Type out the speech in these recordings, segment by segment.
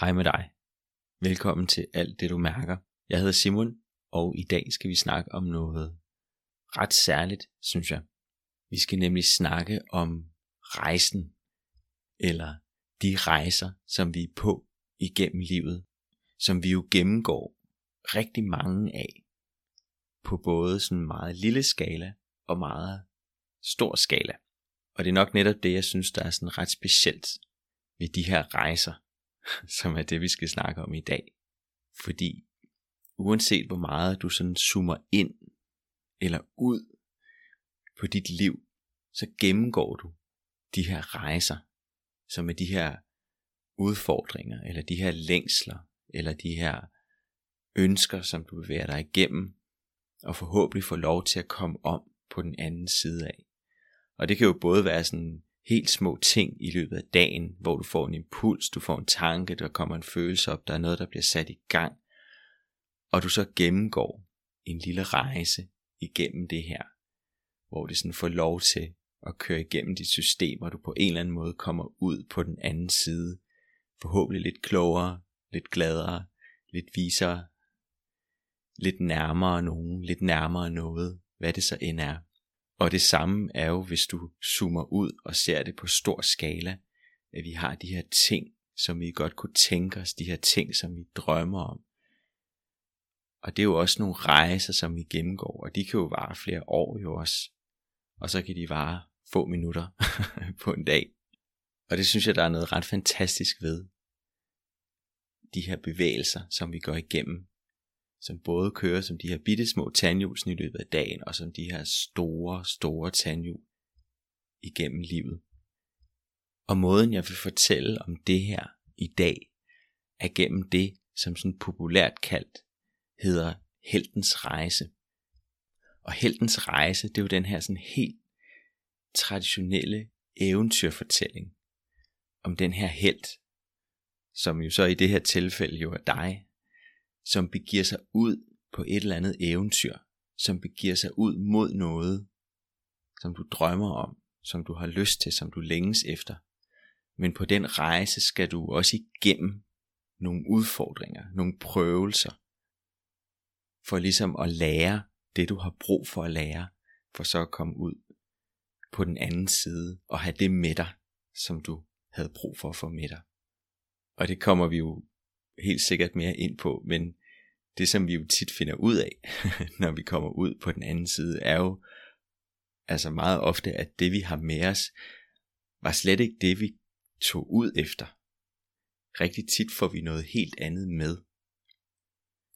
Hej med dig. Velkommen til alt det du mærker. Jeg hedder Simon, og i dag skal vi snakke om noget ret særligt, synes jeg. Vi skal nemlig snakke om rejsen, eller de rejser, som vi er på igennem livet, som vi jo gennemgår rigtig mange af, på både sådan meget lille skala og meget stor skala. Og det er nok netop det, jeg synes, der er sådan ret specielt ved de her rejser, som er det, vi skal snakke om i dag. Fordi uanset hvor meget du sådan zoomer ind eller ud på dit liv, så gennemgår du de her rejser, som er de her udfordringer, eller de her længsler, eller de her ønsker, som du bevæger dig igennem, og forhåbentlig får lov til at komme om på den anden side af. Og det kan jo både være sådan helt små ting i løbet af dagen, hvor du får en impuls, du får en tanke, der kommer en følelse op, der er noget, der bliver sat i gang, og du så gennemgår en lille rejse igennem det her, hvor det sådan får lov til at køre igennem dit system, og du på en eller anden måde kommer ud på den anden side, forhåbentlig lidt klogere, lidt gladere, lidt visere, lidt nærmere nogen, lidt nærmere noget, hvad det så end er. Og det samme er jo, hvis du zoomer ud og ser det på stor skala, at vi har de her ting, som vi godt kunne tænke os, de her ting, som vi drømmer om. Og det er jo også nogle rejser, som vi gennemgår, og de kan jo vare flere år jo også. Og så kan de vare få minutter på en dag. Og det synes jeg, der er noget ret fantastisk ved. De her bevægelser, som vi går igennem som både kører som de her bitte små tandhjul i løbet af dagen, og som de her store, store tandhjul igennem livet. Og måden jeg vil fortælle om det her i dag, er gennem det, som sådan populært kaldt hedder heltens rejse. Og heltens rejse, det er jo den her sådan helt traditionelle eventyrfortælling om den her helt, som jo så i det her tilfælde jo er dig, som begiver sig ud på et eller andet eventyr, som begiver sig ud mod noget, som du drømmer om, som du har lyst til, som du længes efter. Men på den rejse skal du også igennem nogle udfordringer, nogle prøvelser, for ligesom at lære det, du har brug for at lære, for så at komme ud på den anden side og have det med dig, som du havde brug for at få med dig. Og det kommer vi jo helt sikkert mere ind på, men det som vi jo tit finder ud af, når vi kommer ud på den anden side, er jo altså meget ofte, at det vi har med os, var slet ikke det vi tog ud efter. Rigtig tit får vi noget helt andet med.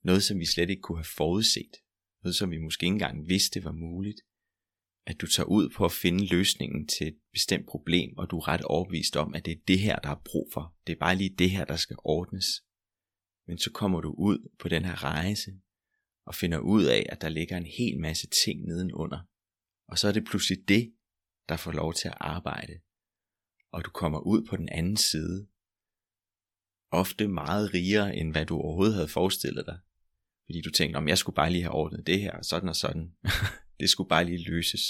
Noget som vi slet ikke kunne have forudset. Noget som vi måske ikke engang vidste var muligt. At du tager ud på at finde løsningen til et bestemt problem, og du er ret overbevist om, at det er det her, der er brug for. Det er bare lige det her, der skal ordnes. Men så kommer du ud på den her rejse, og finder ud af, at der ligger en hel masse ting nedenunder. Og så er det pludselig det, der får lov til at arbejde. Og du kommer ud på den anden side. Ofte meget rigere, end hvad du overhovedet havde forestillet dig. Fordi du tænkte, om jeg skulle bare lige have ordnet det her, sådan og sådan. det skulle bare lige løses.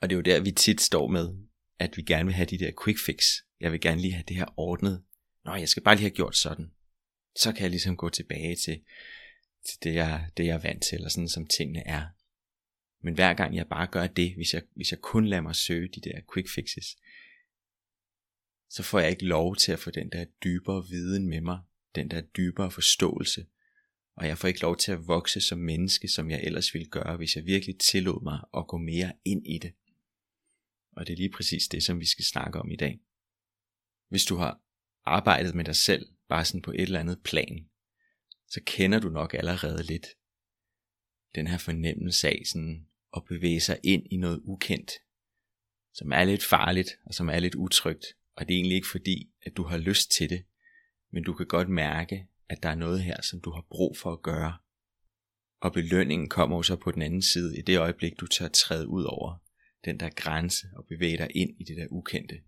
Og det er jo der, vi tit står med, at vi gerne vil have de der quick fix. Jeg vil gerne lige have det her ordnet. Nå, jeg skal bare lige have gjort sådan så kan jeg ligesom gå tilbage til, til det, jeg, det, jeg er vant til, eller sådan som tingene er. Men hver gang jeg bare gør det, hvis jeg, hvis jeg kun lader mig søge de der quick fixes, så får jeg ikke lov til at få den der dybere viden med mig, den der dybere forståelse, og jeg får ikke lov til at vokse som menneske, som jeg ellers ville gøre, hvis jeg virkelig tillod mig at gå mere ind i det. Og det er lige præcis det, som vi skal snakke om i dag. Hvis du har arbejdet med dig selv bare sådan på et eller andet plan, så kender du nok allerede lidt den her fornemmelse af sådan at bevæge sig ind i noget ukendt, som er lidt farligt og som er lidt utrygt, og det er egentlig ikke fordi, at du har lyst til det, men du kan godt mærke, at der er noget her, som du har brug for at gøre. Og belønningen kommer jo så på den anden side i det øjeblik, du tør træde ud over den der grænse og bevæge dig ind i det der ukendte.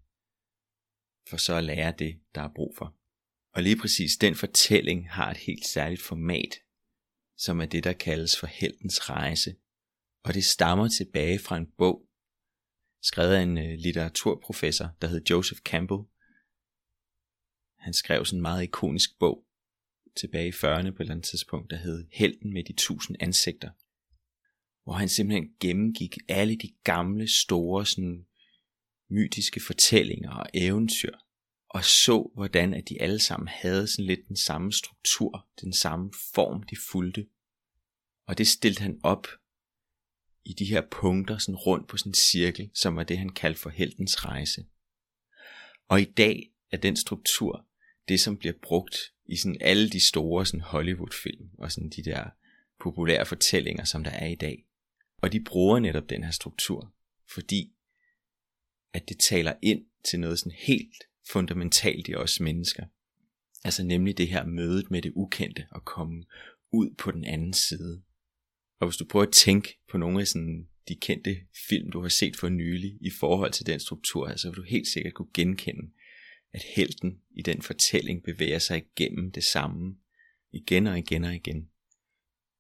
For så at lære det, der er brug for. Og lige præcis den fortælling har et helt særligt format, som er det, der kaldes for heltens rejse. Og det stammer tilbage fra en bog, skrevet af en øh, litteraturprofessor, der hed Joseph Campbell. han skrev sådan en meget ikonisk bog tilbage i 40'erne på et eller andet tidspunkt, der hed Helten med de tusind ansigter. Hvor han simpelthen gennemgik alle de gamle, store, sådan mytiske fortællinger og eventyr, og så, hvordan at de alle sammen havde sådan lidt den samme struktur, den samme form, de fulgte. Og det stillede han op i de her punkter sådan rundt på sådan en cirkel, som var det, han kaldte for heltens rejse. Og i dag er den struktur det, som bliver brugt i sådan alle de store sådan Hollywood-film og sådan de der populære fortællinger, som der er i dag. Og de bruger netop den her struktur, fordi at det taler ind til noget sådan helt fundamentalt i os mennesker. Altså nemlig det her mødet med det ukendte og komme ud på den anden side. Og hvis du prøver at tænke på nogle af sådan de kendte film, du har set for nylig i forhold til den struktur, så vil du helt sikkert kunne genkende, at helten i den fortælling bevæger sig igennem det samme igen og igen og igen.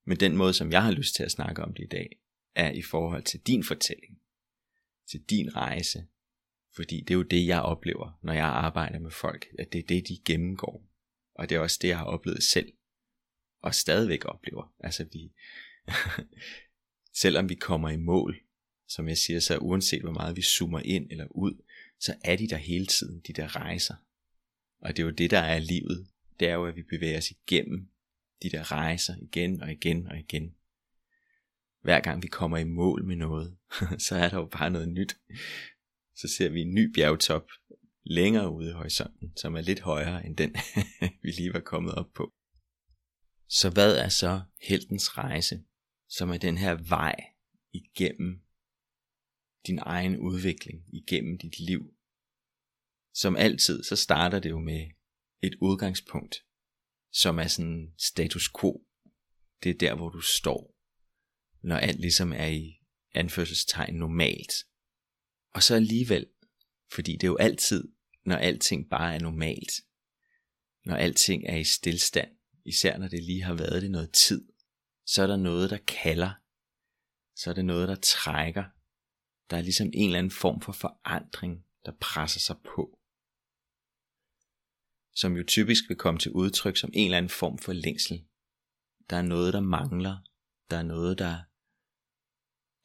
Men den måde, som jeg har lyst til at snakke om det i dag, er i forhold til din fortælling, til din rejse, fordi det er jo det, jeg oplever, når jeg arbejder med folk, at det er det, de gennemgår. Og det er også det, jeg har oplevet selv, og stadigvæk oplever. Altså vi, selvom vi kommer i mål, som jeg siger, så uanset hvor meget vi zoomer ind eller ud, så er de der hele tiden, de der rejser. Og det er jo det, der er livet. Det er jo, at vi bevæger os igennem de der rejser igen og igen og igen. Hver gang vi kommer i mål med noget, så er der jo bare noget nyt. Så ser vi en ny bjergtop længere ude i horisonten, som er lidt højere end den, vi lige var kommet op på. Så hvad er så heltens rejse, som er den her vej igennem din egen udvikling igennem dit liv. Som altid, så starter det jo med et udgangspunkt, som er sådan status quo. Det er der, hvor du står, når alt ligesom er i anførselstegn normalt. Og så alligevel, fordi det er jo altid, når alting bare er normalt, når alting er i stillstand, især når det lige har været det noget tid, så er der noget, der kalder, så er det noget, der trækker, der er ligesom en eller anden form for forandring, der presser sig på. Som jo typisk vil komme til udtryk som en eller anden form for længsel. Der er noget, der mangler. Der er noget, der,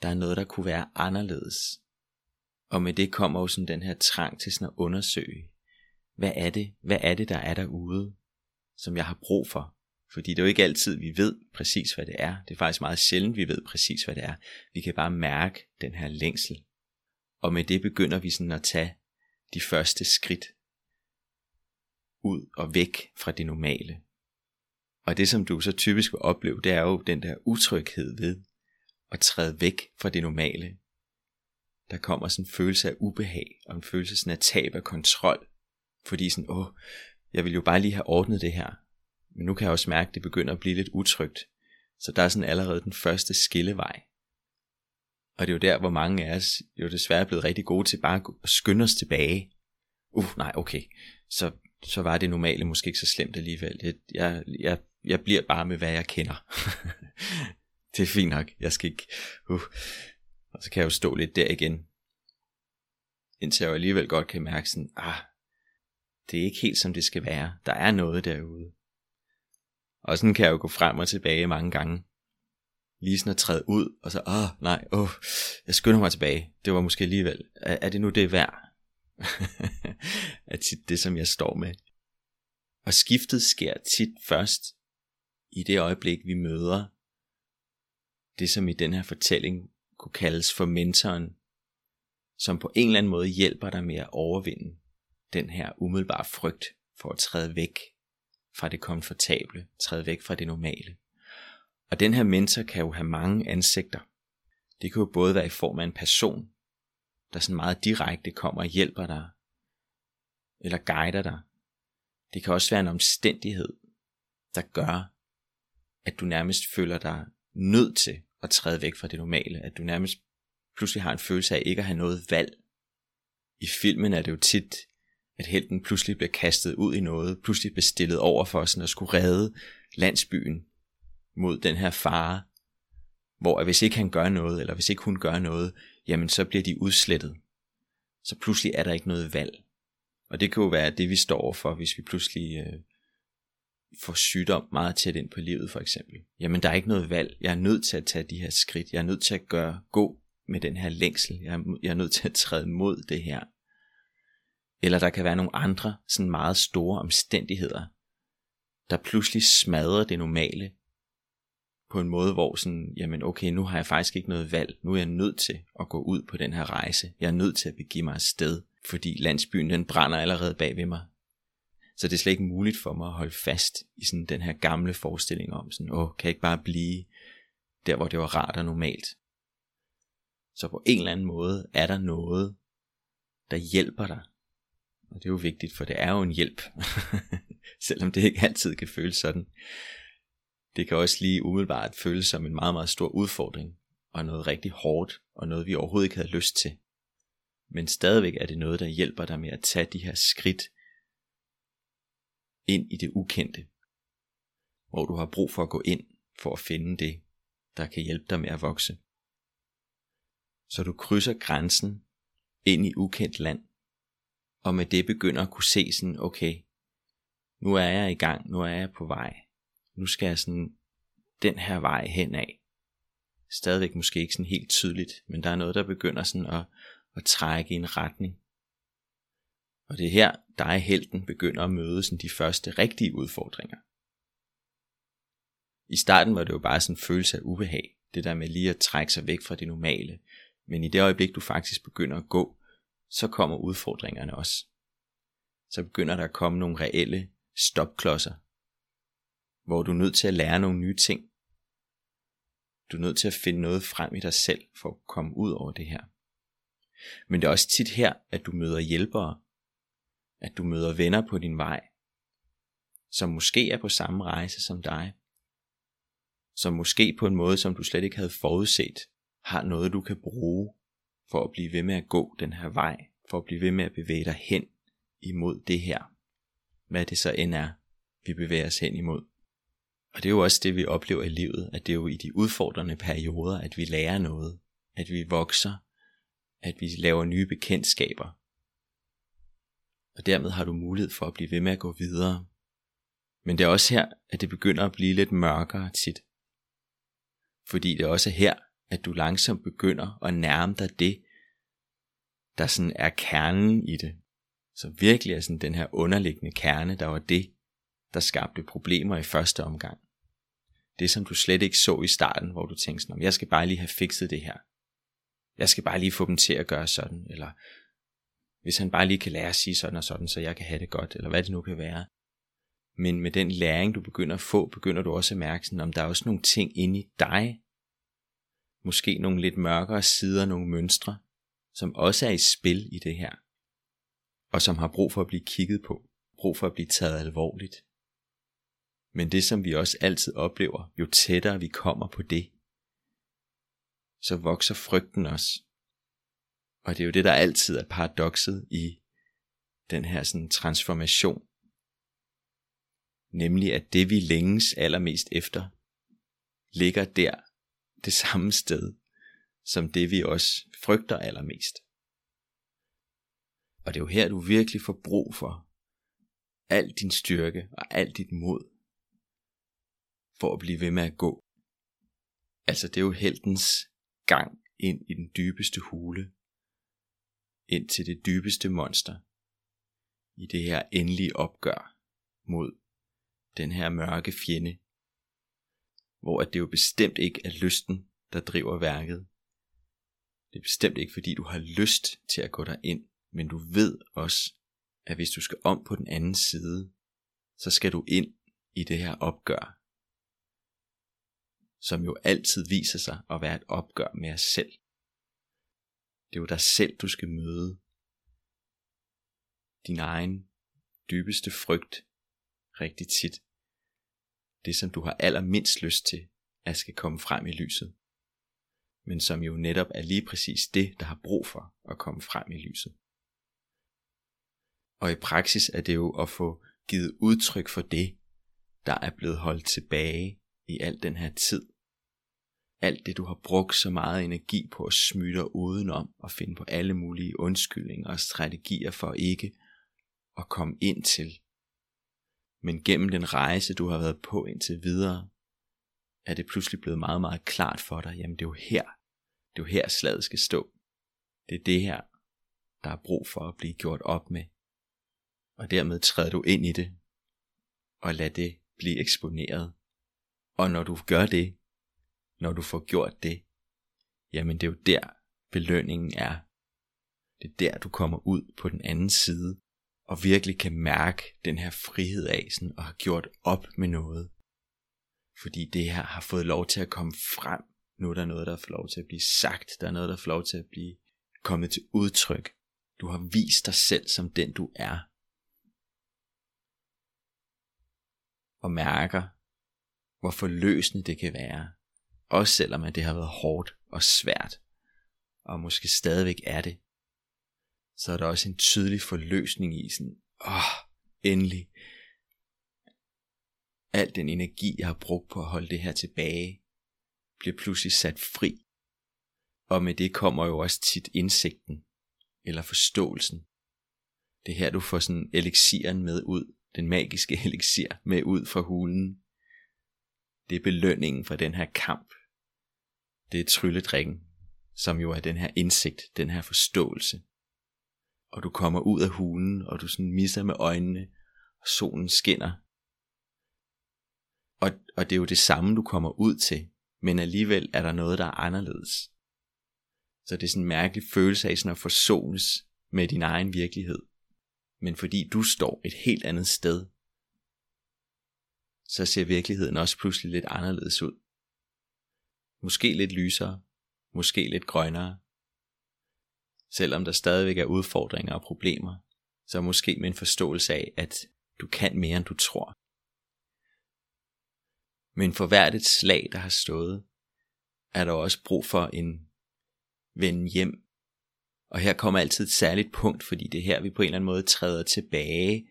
der er noget, der kunne være anderledes. Og med det kommer jo sådan den her trang til sådan at undersøge, hvad er det, hvad er det, der er derude, som jeg har brug for? Fordi det er jo ikke altid, vi ved præcis, hvad det er. Det er faktisk meget sjældent, vi ved præcis, hvad det er. Vi kan bare mærke den her længsel. Og med det begynder vi sådan at tage de første skridt ud og væk fra det normale. Og det, som du så typisk vil opleve, det er jo den der utryghed ved at træde væk fra det normale. Der kommer sådan en følelse af ubehag, og en følelse sådan af tab af kontrol. Fordi sådan, åh, jeg vil jo bare lige have ordnet det her. Men nu kan jeg også mærke, at det begynder at blive lidt utrygt. Så der er sådan allerede den første skillevej. Og det er jo der, hvor mange af os jo desværre er blevet rigtig gode til bare at skynde os tilbage. Uh, nej, okay. Så, så var det normale måske ikke så slemt alligevel. Jeg, jeg, jeg, jeg bliver bare med, hvad jeg kender. det er fint nok. Jeg skal ikke... Uh. Og så kan jeg jo stå lidt der igen. Indtil jeg jo alligevel godt kan mærke sådan, ah, det er ikke helt som det skal være. Der er noget derude. Og sådan kan jeg jo gå frem og tilbage mange gange. Lige sådan at træde ud, og så, åh, oh, nej, åh, oh, jeg skynder mig tilbage. Det var måske alligevel. Er, er det nu det værd? er tit det, som jeg står med. Og skiftet sker tit først i det øjeblik, vi møder det, som i den her fortælling kunne kaldes for mentoren, som på en eller anden måde hjælper dig med at overvinde den her umiddelbare frygt for at træde væk fra det komfortable, træde væk fra det normale. Og den her mentor kan jo have mange ansigter. Det kan jo både være i form af en person, der sådan meget direkte kommer og hjælper dig, eller guider dig. Det kan også være en omstændighed, der gør, at du nærmest føler dig nødt til at træde væk fra det normale, at du nærmest pludselig har en følelse af ikke at have noget valg. I filmen er det jo tit at helten pludselig bliver kastet ud i noget, pludselig bliver stillet over for sådan at skulle redde landsbyen mod den her fare, hvor at hvis ikke han gør noget, eller hvis ikke hun gør noget, jamen så bliver de udslettet. Så pludselig er der ikke noget valg. Og det kan jo være det, vi står for, hvis vi pludselig øh, får sygdom meget tæt ind på livet, for eksempel. Jamen, der er ikke noget valg. Jeg er nødt til at tage de her skridt. Jeg er nødt til at gøre, gå med den her længsel. Jeg er, jeg er nødt til at træde mod det her. Eller der kan være nogle andre sådan meget store omstændigheder, der pludselig smadrer det normale på en måde, hvor sådan, jamen okay, nu har jeg faktisk ikke noget valg. Nu er jeg nødt til at gå ud på den her rejse. Jeg er nødt til at begive mig afsted, fordi landsbyen den brænder allerede bag ved mig. Så det er slet ikke muligt for mig at holde fast i sådan den her gamle forestilling om sådan, åh, kan jeg ikke bare blive der, hvor det var rart og normalt. Så på en eller anden måde er der noget, der hjælper dig. Og det er jo vigtigt, for det er jo en hjælp. Selvom det ikke altid kan føles sådan. Det kan også lige umiddelbart føles som en meget, meget stor udfordring. Og noget rigtig hårdt, og noget vi overhovedet ikke havde lyst til. Men stadigvæk er det noget, der hjælper dig med at tage de her skridt ind i det ukendte. Hvor du har brug for at gå ind for at finde det, der kan hjælpe dig med at vokse. Så du krydser grænsen ind i ukendt land, og med det begynder at kunne se sådan, okay, nu er jeg i gang, nu er jeg på vej, nu skal jeg sådan den her vej hen af. Stadigvæk måske ikke sådan helt tydeligt, men der er noget, der begynder sådan at, at trække i en retning. Og det er her, dig helten begynder at møde sådan de første rigtige udfordringer. I starten var det jo bare sådan en følelse af ubehag, det der med lige at trække sig væk fra det normale. Men i det øjeblik, du faktisk begynder at gå, så kommer udfordringerne også. Så begynder der at komme nogle reelle stopklodser, hvor du er nødt til at lære nogle nye ting. Du er nødt til at finde noget frem i dig selv for at komme ud over det her. Men det er også tit her, at du møder hjælpere, at du møder venner på din vej, som måske er på samme rejse som dig, som måske på en måde, som du slet ikke havde forudset, har noget, du kan bruge for at blive ved med at gå den her vej, for at blive ved med at bevæge dig hen imod det her. Hvad det så end er, vi bevæger os hen imod. Og det er jo også det, vi oplever i livet, at det er jo i de udfordrende perioder, at vi lærer noget, at vi vokser, at vi laver nye bekendtskaber. Og dermed har du mulighed for at blive ved med at gå videre. Men det er også her, at det begynder at blive lidt mørkere tit. Fordi det er også her, at du langsomt begynder at nærme dig det, der sådan er kernen i det. Så virkelig er sådan den her underliggende kerne, der var det, der skabte problemer i første omgang. Det som du slet ikke så i starten, hvor du tænkte sådan, jeg skal bare lige have fikset det her. Jeg skal bare lige få dem til at gøre sådan, eller hvis han bare lige kan lære at sige sådan og sådan, så jeg kan have det godt, eller hvad det nu kan være. Men med den læring, du begynder at få, begynder du også at mærke, sådan, om der er også nogle ting inde i dig, måske nogle lidt mørkere sider, nogle mønstre, som også er i spil i det her, og som har brug for at blive kigget på, brug for at blive taget alvorligt. Men det som vi også altid oplever, jo tættere vi kommer på det, så vokser frygten også. Og det er jo det, der altid er paradokset i den her sådan transformation. Nemlig at det vi længes allermest efter, ligger der det samme sted, som det vi også frygter allermest. Og det er jo her, du virkelig får brug for al din styrke og al dit mod, for at blive ved med at gå. Altså det er jo heltens gang ind i den dybeste hule, ind til det dybeste monster, i det her endelige opgør mod den her mørke fjende, hvor at det jo bestemt ikke er lysten, der driver værket. Det er bestemt ikke fordi du har lyst til at gå der ind, men du ved også, at hvis du skal om på den anden side, så skal du ind i det her opgør, som jo altid viser sig at være et opgør med os selv. Det er jo dig selv, du skal møde. Din egen dybeste frygt rigtig tit det som du har allermindst lyst til, at skal komme frem i lyset. Men som jo netop er lige præcis det, der har brug for at komme frem i lyset. Og i praksis er det jo at få givet udtryk for det, der er blevet holdt tilbage i al den her tid. Alt det du har brugt så meget energi på at smytte udenom og finde på alle mulige undskyldninger og strategier for ikke at komme ind til. Men gennem den rejse, du har været på indtil videre, er det pludselig blevet meget, meget klart for dig, jamen det er jo her, det er jo her slaget skal stå. Det er det her, der er brug for at blive gjort op med. Og dermed træder du ind i det, og lad det blive eksponeret. Og når du gør det, når du får gjort det, jamen det er jo der belønningen er. Det er der, du kommer ud på den anden side, og virkelig kan mærke den her frihed af, sådan, og har gjort op med noget. Fordi det her har fået lov til at komme frem. Nu er der noget, der får lov til at blive sagt. Der er noget, der får lov til at blive kommet til udtryk. Du har vist dig selv som den du er. Og mærker, hvor forløsende det kan være. Også selvom at det har været hårdt og svært. Og måske stadigvæk er det. Så er der også en tydelig forløsning i sådan, åh, endelig. Al den energi, jeg har brugt på at holde det her tilbage, bliver pludselig sat fri. Og med det kommer jo også tit indsigten, eller forståelsen. Det er her, du får sådan elixiren med ud, den magiske elixir med ud fra hulen. Det er belønningen for den her kamp. Det er trylledrikken, som jo er den her indsigt, den her forståelse. Og du kommer ud af hulen, og du sådan misser med øjnene, og solen skinner. Og, og det er jo det samme, du kommer ud til, men alligevel er der noget, der er anderledes. Så det er sådan en mærkelig følelse af sådan at forsones med din egen virkelighed. Men fordi du står et helt andet sted, så ser virkeligheden også pludselig lidt anderledes ud. Måske lidt lysere, måske lidt grønnere. Selvom der stadigvæk er udfordringer og problemer, så måske med en forståelse af, at du kan mere end du tror. Men for hvert et slag, der har stået, er der også brug for en vende hjem. Og her kommer altid et særligt punkt, fordi det er her, vi på en eller anden måde træder tilbage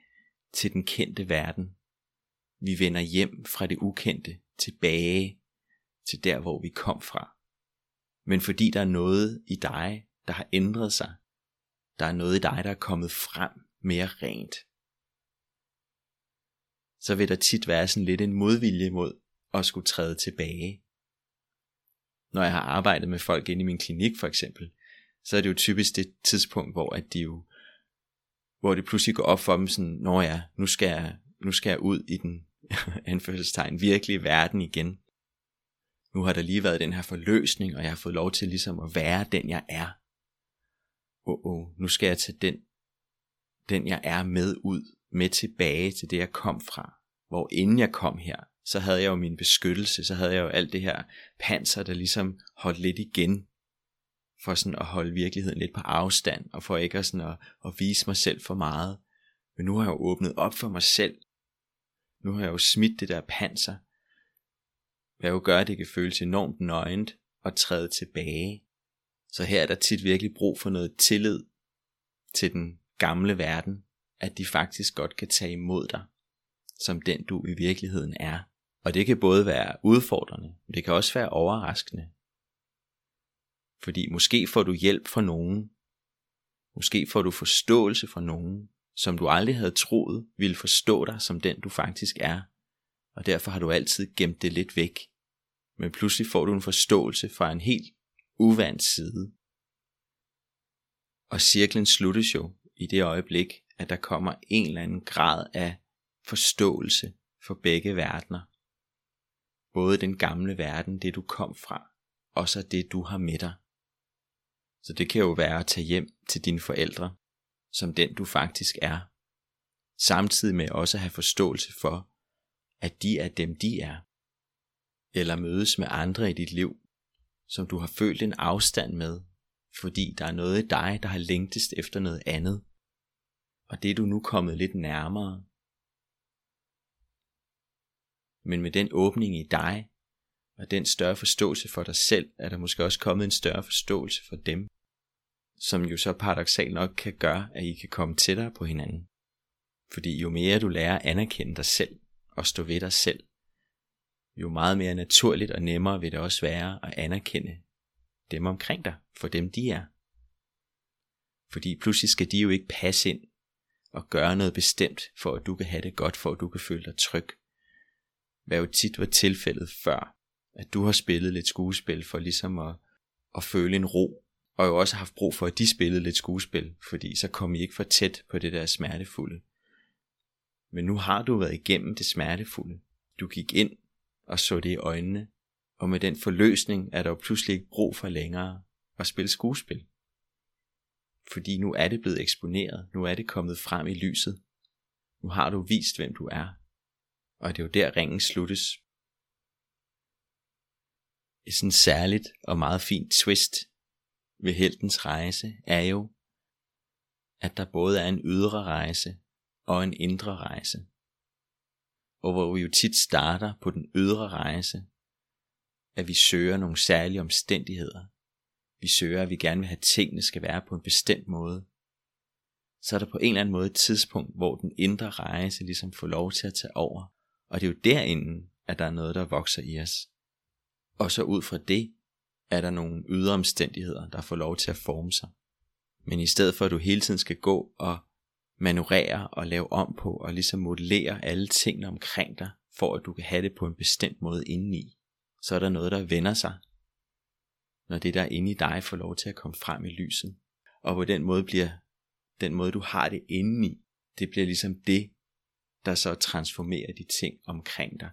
til den kendte verden. Vi vender hjem fra det ukendte, tilbage til der, hvor vi kom fra. Men fordi der er noget i dig, der har ændret sig, der er noget i dig, der er kommet frem mere rent, så vil der tit være sådan lidt en modvilje mod at skulle træde tilbage når jeg har arbejdet med folk inde i min klinik for eksempel, så er det jo typisk det tidspunkt, hvor at de jo, hvor det pludselig går op for dem sådan, når jeg, nu skal jeg, nu skal jeg ud i den anførselstegn virkelige verden igen. Nu har der lige været den her forløsning, og jeg har fået lov til ligesom at være den jeg er. Åh, oh, oh, nu skal jeg tage den, den jeg er med ud, med tilbage til det jeg kom fra. Hvor inden jeg kom her, så havde jeg jo min beskyttelse, så havde jeg jo alt det her panser, der ligesom holdt lidt igen, for sådan at holde virkeligheden lidt på afstand, og for ikke at, sådan at, at vise mig selv for meget. Men nu har jeg jo åbnet op for mig selv. Nu har jeg jo smidt det der panser. Hvad jo gør, at det kan føles enormt nøgent og træde tilbage. Så her er der tit virkelig brug for noget tillid til den gamle verden, at de faktisk godt kan tage imod dig, som den du i virkeligheden er. Og det kan både være udfordrende, men det kan også være overraskende. Fordi måske får du hjælp fra nogen. Måske får du forståelse fra nogen, som du aldrig havde troet ville forstå dig som den du faktisk er. Og derfor har du altid gemt det lidt væk. Men pludselig får du en forståelse fra en helt uvandt side. Og cirklen sluttes jo i det øjeblik, at der kommer en eller anden grad af forståelse for begge verdener. Både den gamle verden, det du kom fra, og så det du har med dig. Så det kan jo være at tage hjem til dine forældre, som den du faktisk er. Samtidig med også at have forståelse for, at de er dem de er. Eller mødes med andre i dit liv, som du har følt en afstand med, fordi der er noget i dig, der har længtest efter noget andet. Og det er du nu kommet lidt nærmere, men med den åbning i dig, og den større forståelse for dig selv, er der måske også kommet en større forståelse for dem, som jo så paradoxalt nok kan gøre, at I kan komme tættere på hinanden. Fordi jo mere du lærer at anerkende dig selv og stå ved dig selv, jo meget mere naturligt og nemmere vil det også være at anerkende dem omkring dig, for dem de er. Fordi pludselig skal de jo ikke passe ind og gøre noget bestemt, for at du kan have det godt, for at du kan føle dig tryg. Hvad jo tit var tilfældet før, at du har spillet lidt skuespil for ligesom at, at føle en ro, og jo også haft brug for, at de spillede lidt skuespil, fordi så kom I ikke for tæt på det der smertefulde. Men nu har du været igennem det smertefulde. Du gik ind og så det i øjnene, og med den forløsning er der jo pludselig ikke brug for længere at spille skuespil. Fordi nu er det blevet eksponeret, nu er det kommet frem i lyset. Nu har du vist, hvem du er. Og det er jo der ringen sluttes. Et sådan særligt og meget fint twist ved heltens rejse er jo, at der både er en ydre rejse og en indre rejse. Og hvor vi jo tit starter på den ydre rejse, at vi søger nogle særlige omstændigheder. Vi søger, at vi gerne vil have, at tingene skal være på en bestemt måde. Så er der på en eller anden måde et tidspunkt, hvor den indre rejse ligesom får lov til at tage over. Og det er jo derinde, at der er noget, der vokser i os. Og så ud fra det, er der nogle ydre omstændigheder, der får lov til at forme sig. Men i stedet for at du hele tiden skal gå og manøvrere og lave om på og ligesom modellere alle tingene omkring dig, for at du kan have det på en bestemt måde indeni, så er der noget, der vender sig, når det der inde i dig får lov til at komme frem i lyset. Og på den måde bliver den måde, du har det indeni, det bliver ligesom det, der så transformerer de ting omkring dig.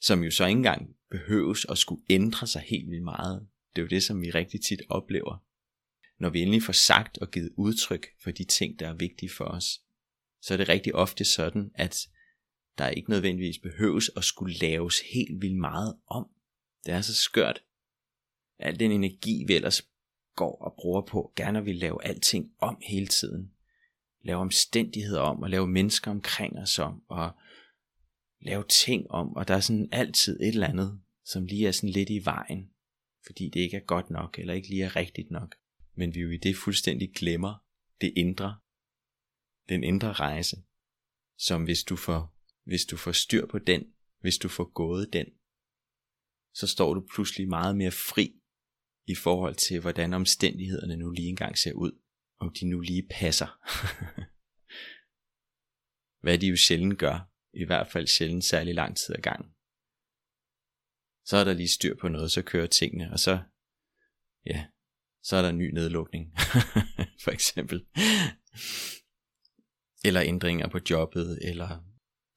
Som jo så ikke engang behøves at skulle ændre sig helt vildt meget. Det er jo det, som vi rigtig tit oplever. Når vi endelig får sagt og givet udtryk for de ting, der er vigtige for os, så er det rigtig ofte sådan, at der ikke nødvendigvis behøves at skulle laves helt vildt meget om. Det er så skørt. Al den energi, vi ellers går og bruger på, gerne vil lave alting om hele tiden. Lave omstændigheder om, og lave mennesker omkring os om, og lave ting om, og der er sådan altid et eller andet, som lige er sådan lidt i vejen, fordi det ikke er godt nok, eller ikke lige er rigtigt nok. Men vi jo i det fuldstændig glemmer det indre, den indre rejse, som hvis du får, hvis du får styr på den, hvis du får gået den, så står du pludselig meget mere fri i forhold til, hvordan omstændighederne nu lige engang ser ud, om de nu lige passer. Hvad de jo sjældent gør, i hvert fald sjældent særlig lang tid ad gangen. Så er der lige styr på noget, så kører tingene, og så, ja, så er der en ny nedlukning, for eksempel. Eller ændringer på jobbet, eller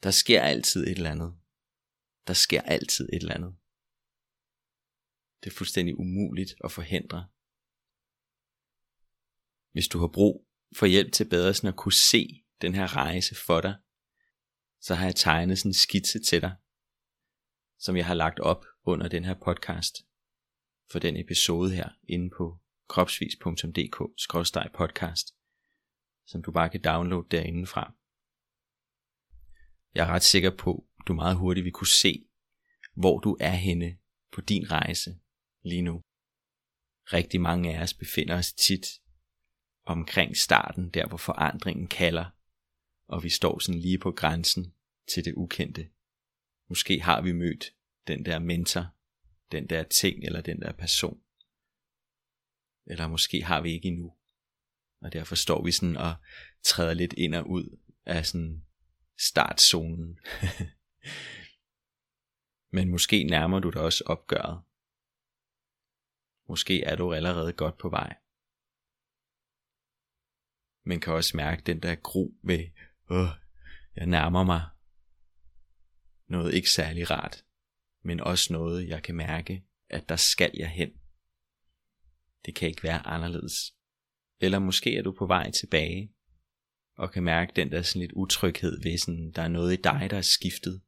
der sker altid et eller andet. Der sker altid et eller andet. Det er fuldstændig umuligt at forhindre. Hvis du har brug for hjælp til bedre sådan at kunne se den her rejse for dig, så har jeg tegnet sådan en skitse til dig, som jeg har lagt op under den her podcast for den episode her inde på kropsvis.dk-podcast, som du bare kan downloade derinde fra. Jeg er ret sikker på, at du meget hurtigt vil kunne se, hvor du er henne på din rejse lige nu. Rigtig mange af os befinder os tit omkring starten, der hvor forandringen kalder, og vi står sådan lige på grænsen til det ukendte. Måske har vi mødt den der mentor, den der ting eller den der person. Eller måske har vi ikke endnu. Og derfor står vi sådan og træder lidt ind og ud af sådan startzonen. Men måske nærmer du dig også opgøret. Måske er du allerede godt på vej. Men kan også mærke den der gro ved, åh, jeg nærmer mig noget ikke særlig rart men også noget, jeg kan mærke, at der skal jeg hen. Det kan ikke være anderledes. Eller måske er du på vej tilbage, og kan mærke den der sådan lidt utryghed ved sådan, der er noget i dig, der er skiftet.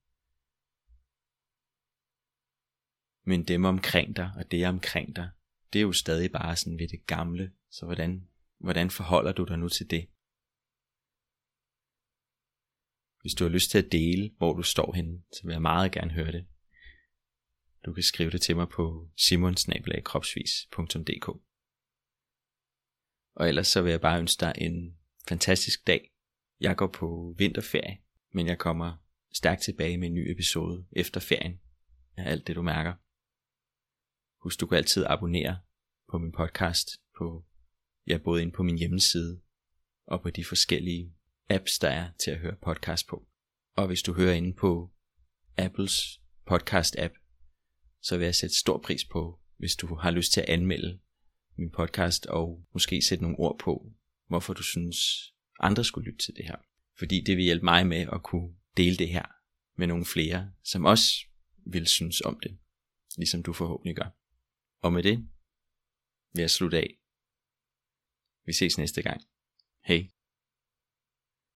Men dem omkring dig, og det omkring dig, det er jo stadig bare sådan ved det gamle, så hvordan, hvordan forholder du dig nu til det? Hvis du har lyst til at dele, hvor du står henne, så vil jeg meget gerne høre det. Du kan skrive det til mig på simonsnabelagkropsvis.dk Og ellers så vil jeg bare ønske dig en fantastisk dag. Jeg går på vinterferie, men jeg kommer stærkt tilbage med en ny episode efter ferien af alt det du mærker. Husk du kan altid abonnere på min podcast på ja, både ind på min hjemmeside og på de forskellige apps, der er til at høre podcast på. Og hvis du hører inde på Apples podcast app, så vil jeg sætte stor pris på, hvis du har lyst til at anmelde min podcast og måske sætte nogle ord på, hvorfor du synes, andre skulle lytte til det her. Fordi det vil hjælpe mig med at kunne dele det her med nogle flere, som også vil synes om det, ligesom du forhåbentlig gør. Og med det vil jeg slutte af. Vi ses næste gang. Hej.